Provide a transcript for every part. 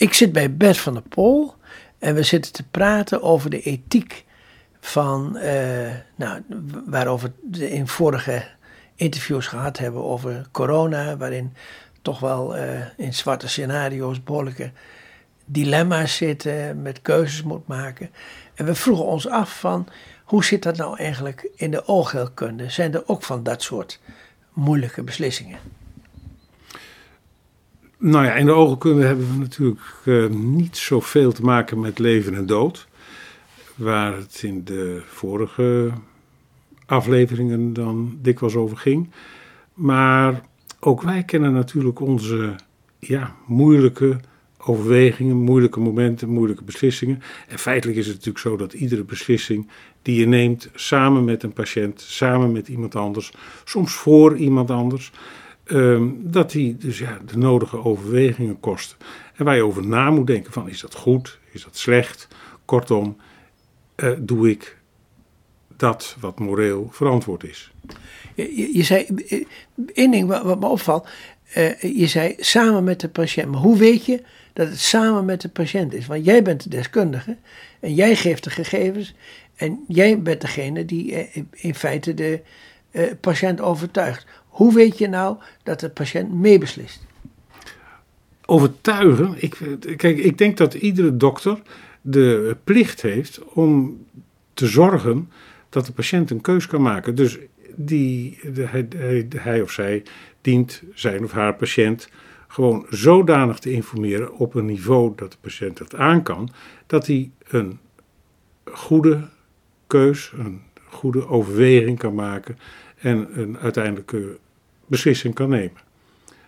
Ik zit bij Bert van der Pol en we zitten te praten over de ethiek van, uh, nou, waarover we in vorige interviews gehad hebben over corona, waarin toch wel uh, in zwarte scenario's behoorlijke dilemma's zitten, met keuzes moet maken. En we vroegen ons af van, hoe zit dat nou eigenlijk in de oogheelkunde? Zijn er ook van dat soort moeilijke beslissingen? Nou ja, in de oogheelkunde hebben we natuurlijk uh, niet zoveel te maken met leven en dood. Waar het in de vorige afleveringen dan dikwijls over ging. Maar ook wij kennen natuurlijk onze ja, moeilijke overwegingen, moeilijke momenten, moeilijke beslissingen. En feitelijk is het natuurlijk zo dat iedere beslissing die je neemt samen met een patiënt, samen met iemand anders, soms voor iemand anders, ehm, dat die dus ja, de nodige overwegingen kost. En waar je over na moet denken van is dat goed, is dat slecht? Kortom, uh, doe ik dat wat moreel verantwoord is. Je, zei, eh, één ding wat, wat me opvalt, uh, je zei samen met de patiënt. Maar hoe weet je dat het samen met de patiënt is? Want jij bent de deskundige en jij geeft de gegevens en jij bent degene die in feite de patiënt overtuigt. Hoe weet je nou dat de patiënt meebeslist? Overtuigen? Ik, kijk, ik denk dat iedere dokter de plicht heeft om te zorgen dat de patiënt een keus kan maken. Dus die, de, hij, of zij dient zijn of haar patiënt gewoon zodanig te informeren op een niveau dat de patiënt het aan kan, dat hij een goede keus, een goede overweging kan maken en een uiteindelijke beslissing kan nemen.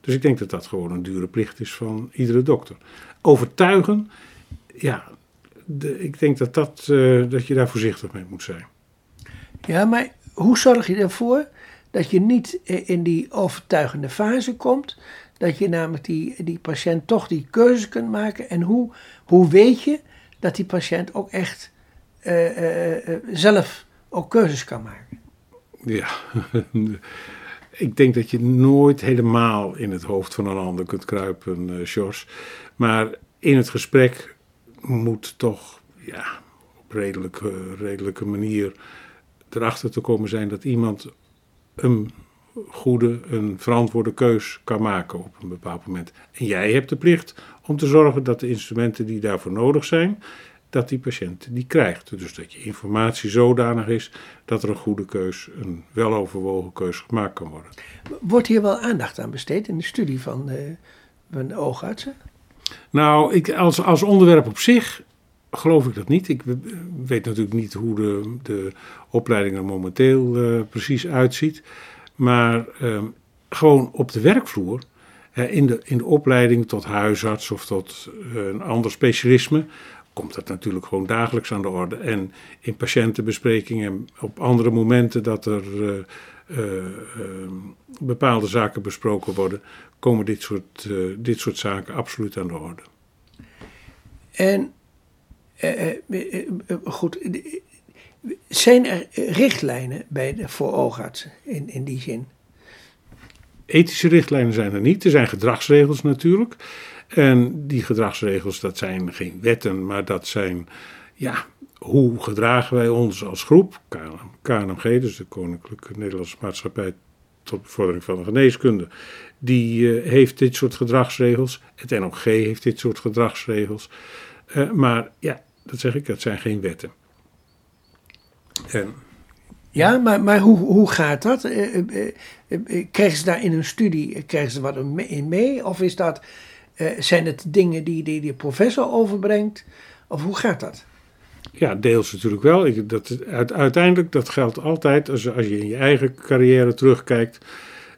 Dus ik denk dat dat gewoon een dure plicht is van iedere dokter. Overtuigen, ja, de, ik denk dat, dat, uh, dat je daar voorzichtig mee moet zijn. Ja, maar hoe zorg je ervoor dat je niet in die overtuigende fase komt? Dat je namelijk die, die patiënt toch die keuze kunt maken. En hoe, hoe weet je dat die patiënt ook echt uh, uh, zelf ook keuzes kan maken? Ja, ik denk dat je nooit helemaal in het hoofd van een ander kunt kruipen, uh, Jos. Maar in het gesprek moet toch ja, op redelijke, redelijke manier erachter te komen zijn dat iemand een goede, een verantwoorde keus kan maken op een bepaald moment. En jij hebt de plicht om te zorgen dat de instrumenten die daarvoor nodig zijn, dat die patiënt die krijgt. Dus dat je informatie zodanig is dat er een goede keus, een weloverwogen keus gemaakt kan worden. Wordt hier wel aandacht aan besteed in de studie van, uh, van oogartsen? Nou, ik, als, als onderwerp op zich geloof ik dat niet. Ik weet natuurlijk niet hoe de, de opleiding er momenteel uh, precies uitziet. Maar uh, gewoon op de werkvloer, uh, in, de, in de opleiding tot huisarts of tot eh, een ander specialisme, komt dat natuurlijk gewoon dagelijks aan de orde. En in patiëntenbesprekingen op andere momenten dat er ehm, bepaalde zaken besproken worden, komen dit soort, dit soort zaken absoluut aan de orde. En goed, zijn er richtlijnen bij de, voor oogartsen in, in die zin? Ethische richtlijnen zijn er niet. Er zijn gedragsregels natuurlijk. En die gedragsregels, dat zijn geen wetten, maar dat zijn, ja, hoe gedragen wij ons als groep? KNMG, dus de Koninklijke Nederlandse Maatschappij tot bevordering van de geneeskunde, die uh, heeft dit soort gedragsregels. Het NOG heeft dit soort gedragsregels. Uh, maar ja, dat zeg ik, dat zijn geen wetten. En, ja, maar, maar hoe, hoe gaat dat? Uh, krijgen ze daar in een studie krijgen ze wat in mee? Of is dat, zijn het dingen die, die de professor overbrengt? Of hoe gaat dat? Ja, deels natuurlijk wel. Ik, dat, uiteindelijk, dat geldt altijd als, als je in je eigen carrière terugkijkt.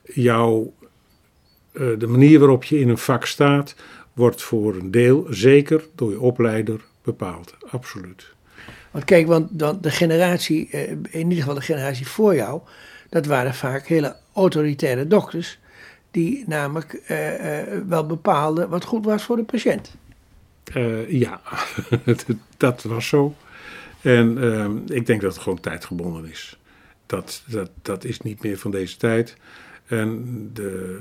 Jouw, de manier waarop je in een vak staat, wordt voor een deel zeker door je opleider bepaald. Absoluut. Want kijk, want de generatie, eh, in ieder geval de generatie voor jou, dat waren vaak hele autoritaire dokters. Die namelijk uh, uh, wel bepaalden wat goed was voor de patiënt. Uh, ja, dat was zo. En ik denk dat het gewoon tijdgebonden is. Dat, dat, dat is niet meer van deze tijd. En de,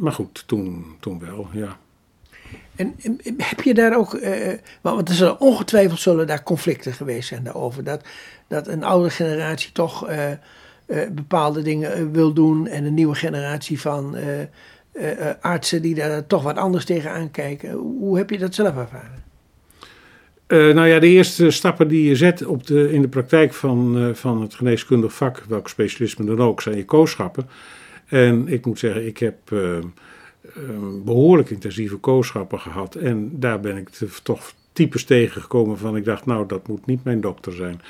maar goed, toen, toen wel, ja. En, heb je daar ook, eh, want er zullen ongetwijfeld zullen daar conflicten geweest zijn daarover, dat, dat een oude generatie toch eh, eh, bepaalde dingen eh, wil doen en een nieuwe generatie van eh, eh, eh, artsen die daar toch wat anders tegenaan kijken. Hoe heb je dat zelf ervaren? Eh, nou ja, de eerste stappen die je zet op de, in de praktijk van, eh, van het geneeskundig vak, welk specialisme dan ook, zijn je kooschappen. En ik moet zeggen, ik heb eh, eh, behoorlijk intensieve kooschappen gehad. En daar ben ik toch types tegengekomen van, ik dacht, nou, dat moet niet mijn dokter zijn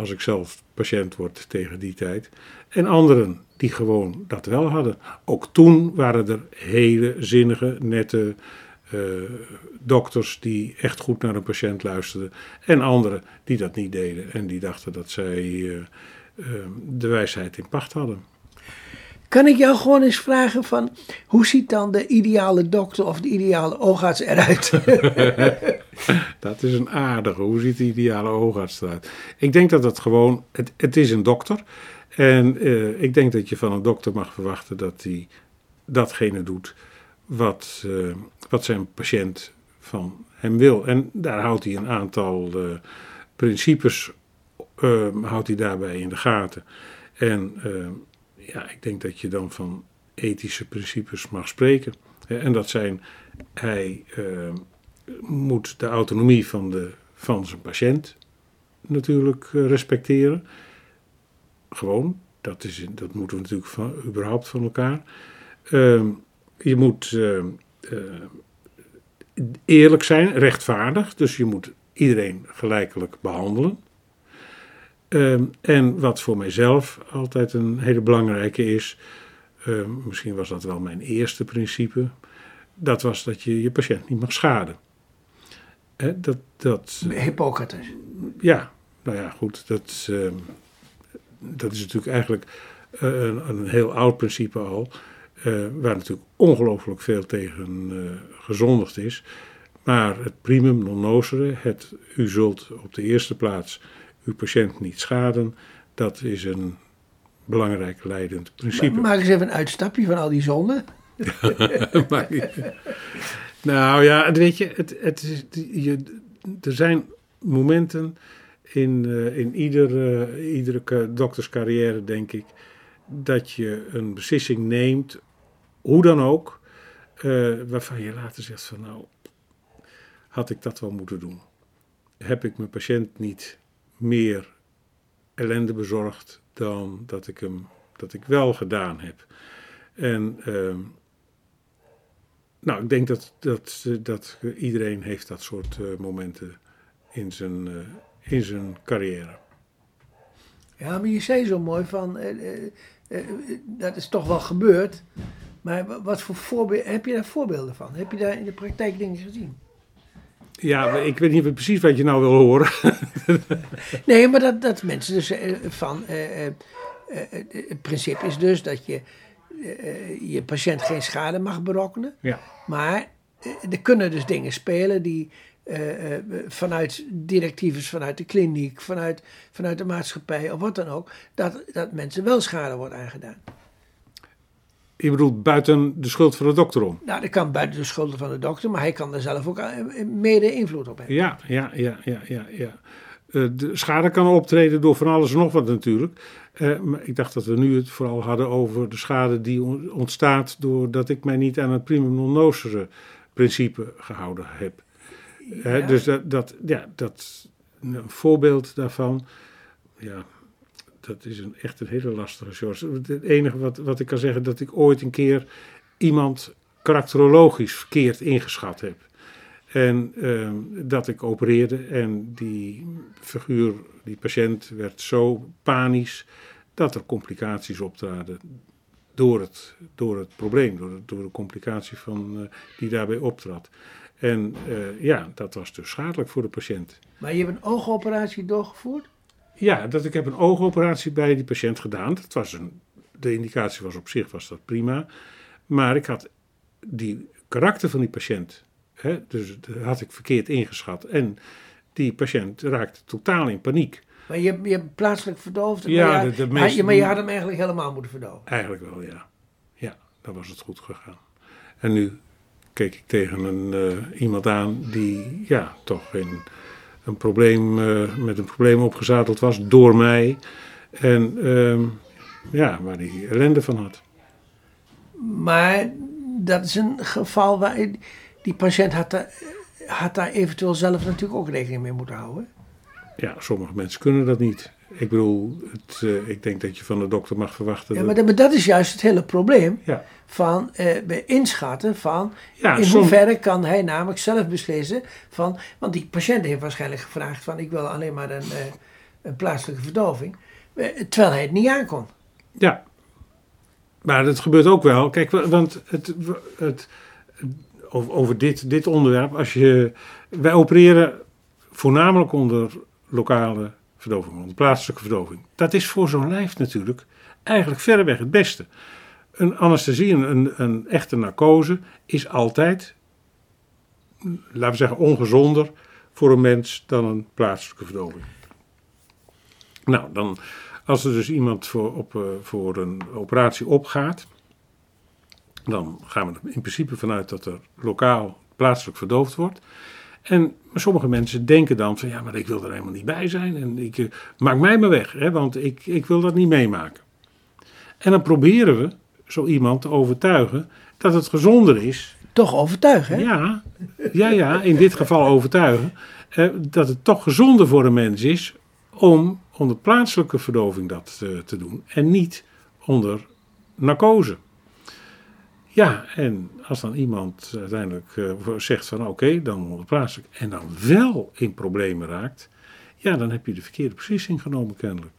als ik zelf patiënt word tegen die tijd. En anderen die gewoon dat wel hadden. Ook toen waren er hele zinnige, nette eh, dokters die echt goed naar een patiënt luisterden. En anderen die dat niet deden en die dachten dat zij eh, eh, de wijsheid in pacht hadden. Kan ik jou gewoon eens vragen van, hoe ziet dan de ideale dokter of de ideale oogarts eruit? Dat is een aardige. Hoe ziet de ideale oogarts eruit? Ik denk dat het gewoon, het, het is een dokter. En eh, ik denk dat je van een dokter mag verwachten dat hij datgene doet wat, eh, wat zijn patiënt van hem wil. En daar houdt hij een aantal eh, principes eh, houdt hij daarbij in de gaten. En eh, ja, ik denk dat je dan van ethische principes mag spreken. En dat zijn, hij eh, moet de autonomie van, de, van zijn patiënt natuurlijk eh, respecteren. Gewoon, dat, is, dat moeten we natuurlijk van, überhaupt van elkaar. Ehm, je moet eh, eh, eerlijk zijn, rechtvaardig. Dus je moet iedereen gelijkelijk behandelen. Ehm, en wat voor mijzelf altijd een hele belangrijke is, ehm, misschien was dat wel mijn eerste principe, dat was dat je je patiënt niet mag schaden. Hè, dat, dat, Hippocrates. ja, nou ja, goed, dat, ehm, dat is natuurlijk eigenlijk eh, een, een heel oud principe al, eh, waar natuurlijk ongelooflijk veel tegen eh, gezondigd is. Maar het primum non nocere, het u zult op de eerste plaats uw patiënt niet schaden, dat is een belangrijk leidend principe. Maak eens even een uitstapje van al die zonden. Nou ja, weet je, het, het is, je, er zijn momenten in, eh, in eh, iedere ka- dokterscarrière, denk ik, dat je een beslissing neemt, hoe dan ook, eh, waarvan je later zegt van nou, had ik dat wel moeten doen? Heb ik mijn patiënt niet meer ellende bezorgd dan dat ik hem dat ik wel gedaan heb? En ehm, nou, ik denk dat, dat, dat iedereen heeft dat soort eh, momenten in zijn, eh, in zijn carrière. Ja, maar je zei zo mooi van, eh, dat is toch wel gebeurd. Maar wa- wat voor voorbeelden, heb je daar voorbeelden van? Heb je daar in de praktijk dingen gezien? Ja, ik weet niet precies wat je nou wil horen. Nee, maar dat, dat mensen dus van, het principe is dus dat je eh, je patiënt geen schade mag berokkenen. Ja. Maar eh, er kunnen dus dingen spelen die eh, vanuit directives, vanuit de kliniek, vanuit, vanuit de maatschappij of wat dan ook, dat, dat mensen wel schade wordt aangedaan. Je bedoelt buiten de schuld van de dokter om. Nou, dat kan buiten de schulden van de dokter, maar hij kan er zelf ook mede invloed op hebben. Ja, ja, ja, ja, ja. ja. De schade kan optreden door van alles en nog wat natuurlijk. Eh, maar ik dacht dat we nu het vooral hadden over de schade die on- ontstaat doordat ik mij niet aan het primum non nocere principe gehouden heb. Hè, Ja. dus dat, dat, ja, dat, een voorbeeld daarvan, ja, dat is een, echt een hele lastige, George. Het enige wat, wat ik kan zeggen, dat ik ooit een keer iemand karakterologisch verkeerd ingeschat heb. En ehm, dat ik opereerde en die figuur, die patiënt, werd zo panisch dat er complicaties optraden door het, door het probleem, door de, door de complicatie van, eh, die daarbij optrad. En eh, ja, dat was dus schadelijk voor de patiënt. Maar je hebt een oogoperatie doorgevoerd? Ja, dat ik heb een oogoperatie bij die patiënt gedaan. Dat was een, de indicatie was op zich was dat prima. Maar ik had die karakter van die patiënt, hè, dus dat had ik verkeerd ingeschat. En die patiënt raakte totaal in paniek. Maar je, hebt- je hebt plaatselijk verdoofd. Ja, maar, de- de maar je, maar je had hem eigenlijk helemaal moeten verdoven. Eigenlijk wel, ja. Ja, dan was het goed gegaan. En nu keek ik tegen een, eh, iemand aan die ja, toch in een probleem, eh, met een probleem opgezadeld was door mij. En ehm, ja, waar hij ellende van had. Maar dat is een geval waar die patiënt had daar, had daar eventueel zelf natuurlijk ook rekening mee moeten houden. Ja, sommige mensen kunnen dat niet. Ik bedoel, het, eh, ik denk dat je van de dokter mag verwachten. Ja, maar dat, maar dat is juist het hele probleem. Ja. Van eh, bij inschatten van Ja, in som- hoeverre kan hij namelijk zelf beslissen van. Want die patiënt heeft waarschijnlijk gevraagd van ik wil alleen maar een, eh, een plaatselijke verdoving. terwijl hij het niet aankon. Ja, maar dat gebeurt ook wel. Kijk, wa- want het, het, over over dit, dit onderwerp, als je, wij opereren voornamelijk onder lokale verdoving, onder plaatselijke verdoving. Dat is voor zo'n lijf natuurlijk eigenlijk verreweg het beste. Een anesthesie, een, een, echte narcose, is altijd, laten we zeggen, ongezonder voor een mens dan een plaatselijke verdoving. Nou, dan, als er dus iemand voor, op, eh, voor een operatie opgaat, dan gaan we er in principe vanuit dat er lokaal plaatselijk verdoofd wordt. En sommige mensen denken dan van ja, maar ik wil er helemaal niet bij zijn en ik, eh, maak mij maar weg, hè, want ik, ik wil dat niet meemaken. En dan proberen we zo iemand te overtuigen dat het gezonder is Toch overtuigen, hè? ja, ja, ja, in dit geval overtuigen. eh, dat het toch gezonder voor een mens is om onder plaatselijke verdoving dat eh, te doen. En niet onder narcose. Ja, en als dan iemand uiteindelijk eh, zegt van oké, dan onder plaatselijk. En dan wel in problemen raakt. Ja, dan heb je de verkeerde beslissing genomen kennelijk.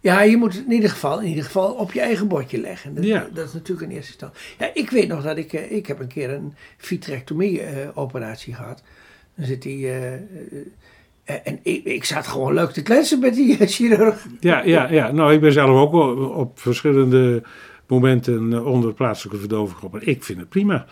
Ja, je moet het in ieder geval, in ieder geval op je eigen bordje leggen. Dat, Ja. dat is natuurlijk in eerste instantie. Ja, ik weet nog dat ik, eh, ik heb een keer een vitrectomie-operatie gehad. Dan zit die, eh, en ik, ik zat gewoon leuk te kletsen met die chirurg. Ja, ja, ja. Nou, ik ben zelf ook op verschillende momenten eh, onder plaatselijke verdoving gekomen. Ik vind het prima.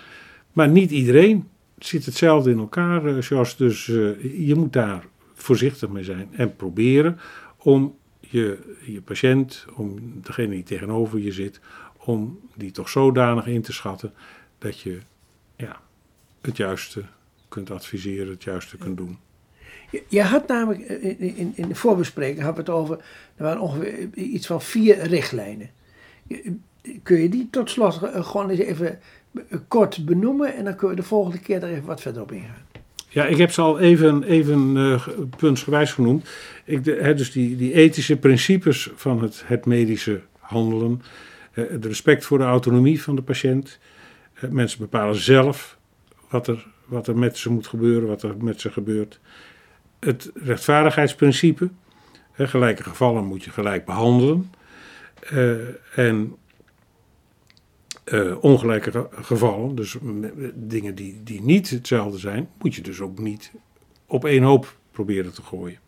Maar niet iedereen zit hetzelfde in elkaar, Jos. Dus eh, je moet daar voorzichtig mee zijn en proberen om je, je patiënt, om degene die tegenover je zit, om die toch zodanig in te schatten dat je ja, het juiste kunt adviseren, het juiste kunt doen. Je, had namelijk, in, in, in de voorbespreking we het over, er waren ongeveer iets van vier richtlijnen. Kun je die tot slot eh, gewoon eens even eh, kort benoemen en dan kunnen we de volgende keer er even wat verder op ingaan. Ja, ik heb ze al even, even eh, ge- puntsgewijs genoemd. Ik, de, dus die, die ethische principes van het, het medische handelen. eh, het respect voor de autonomie van de patiënt. mensen bepalen zelf wat er, wat er met ze moet gebeuren, wat er met ze gebeurt. Het rechtvaardigheidsprincipe. gelijke gevallen moet je gelijk behandelen. Eh, en eh, ongelijke ge- gevallen, dus dingen die, die niet hetzelfde zijn, moet je dus ook niet op één hoop proberen te gooien.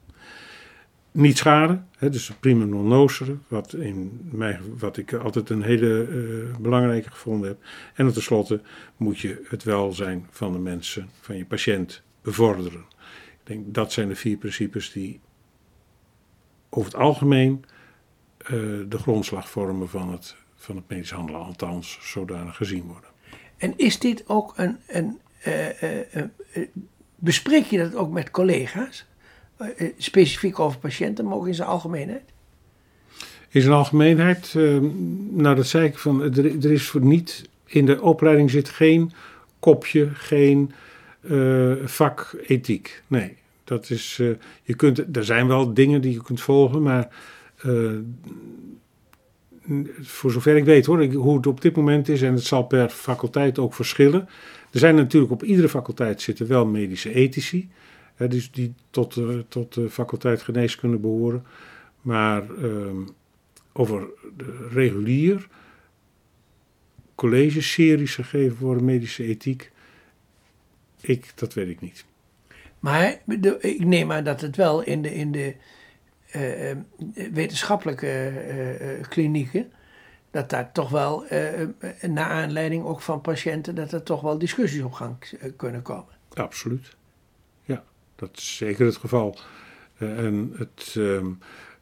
Niet schaden, hè, dus prima non nocere, wat, in mijn, wat ik altijd een hele eh, belangrijke gevonden heb. En tenslotte moet je het welzijn van de mensen, van je patiënt, bevorderen. Ik denk dat zijn de vier principes die over het algemeen eh, de grondslag vormen van het, van het medisch handelen, althans zodanig gezien worden. En is dit ook een, een eh, eh, eh, bespreek je dat ook met collega's? Specifiek over patiënten, maar ook in zijn algemeenheid? In zijn algemeenheid, nou dat zei ik van, er, er is voor niet, in de opleiding zit geen kopje, geen eh, vak ethiek. Nee, dat is, je kunt, er zijn wel dingen die je kunt volgen, maar voor zover ik weet hoor, hoe het op dit moment is, en het zal per faculteit ook verschillen. Er zijn natuurlijk op iedere faculteit zitten wel medische ethici, hè, dus die tot, eh, tot de faculteit geneeskunde behoren. Maar ehm, over de regulier collegeseries gegeven worden, medische ethiek, ik, dat weet ik niet. Maar de- ik neem aan dat het wel in de, in de wetenschappelijke eh, eh, klinieken, dat daar toch wel, eh, eh, naar aanleiding ook van patiënten, dat er toch wel discussies op gang eh, kunnen komen. Absoluut. Ja, dat is zeker het geval. Eh, en het, ehm,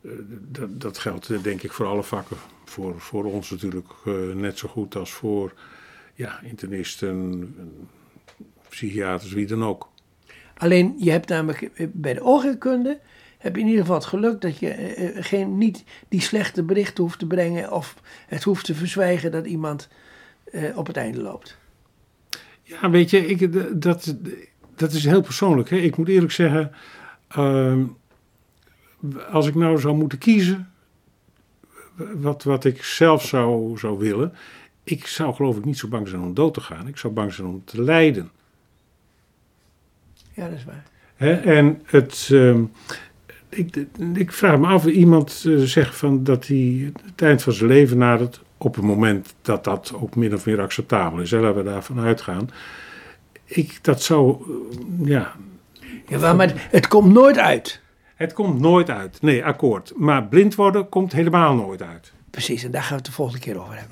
eh, dat, dat geldt eh, denk ik voor alle vakken. Voor, voor ons natuurlijk eh, net zo goed als voor ja, internisten, psychiaters, wie dan ook. Alleen je hebt namelijk eh, bij de oogheelkunde heb je in ieder geval het geluk dat je eh, eh, geen, niet die slechte berichten hoeft te brengen of het hoeft te verzwijgen dat iemand eh, op het einde loopt. Ja, weet je, ik, dat, dat is heel persoonlijk. Hè? Ik moet eerlijk zeggen, ehm, als ik nou zou moeten kiezen, wat, wat ik zelf zou, zou willen, ik zou geloof ik niet zo bang zijn om dood te gaan. Ik zou bang zijn om te lijden. Ja, dat is waar. Hè? En het, ehm, ik, ik vraag me af, iemand eh, zegt van dat hij het eind van zijn leven nadert, op het moment dat dat ook min of meer acceptabel is. Hè? Laten we daarvan uitgaan. Ik, dat zou, eh, ja, Ja, maar, maar het komt nooit uit. het komt nooit uit. Nee, akkoord. Maar blind worden komt helemaal nooit uit. Precies, en daar gaan we het de volgende keer over hebben.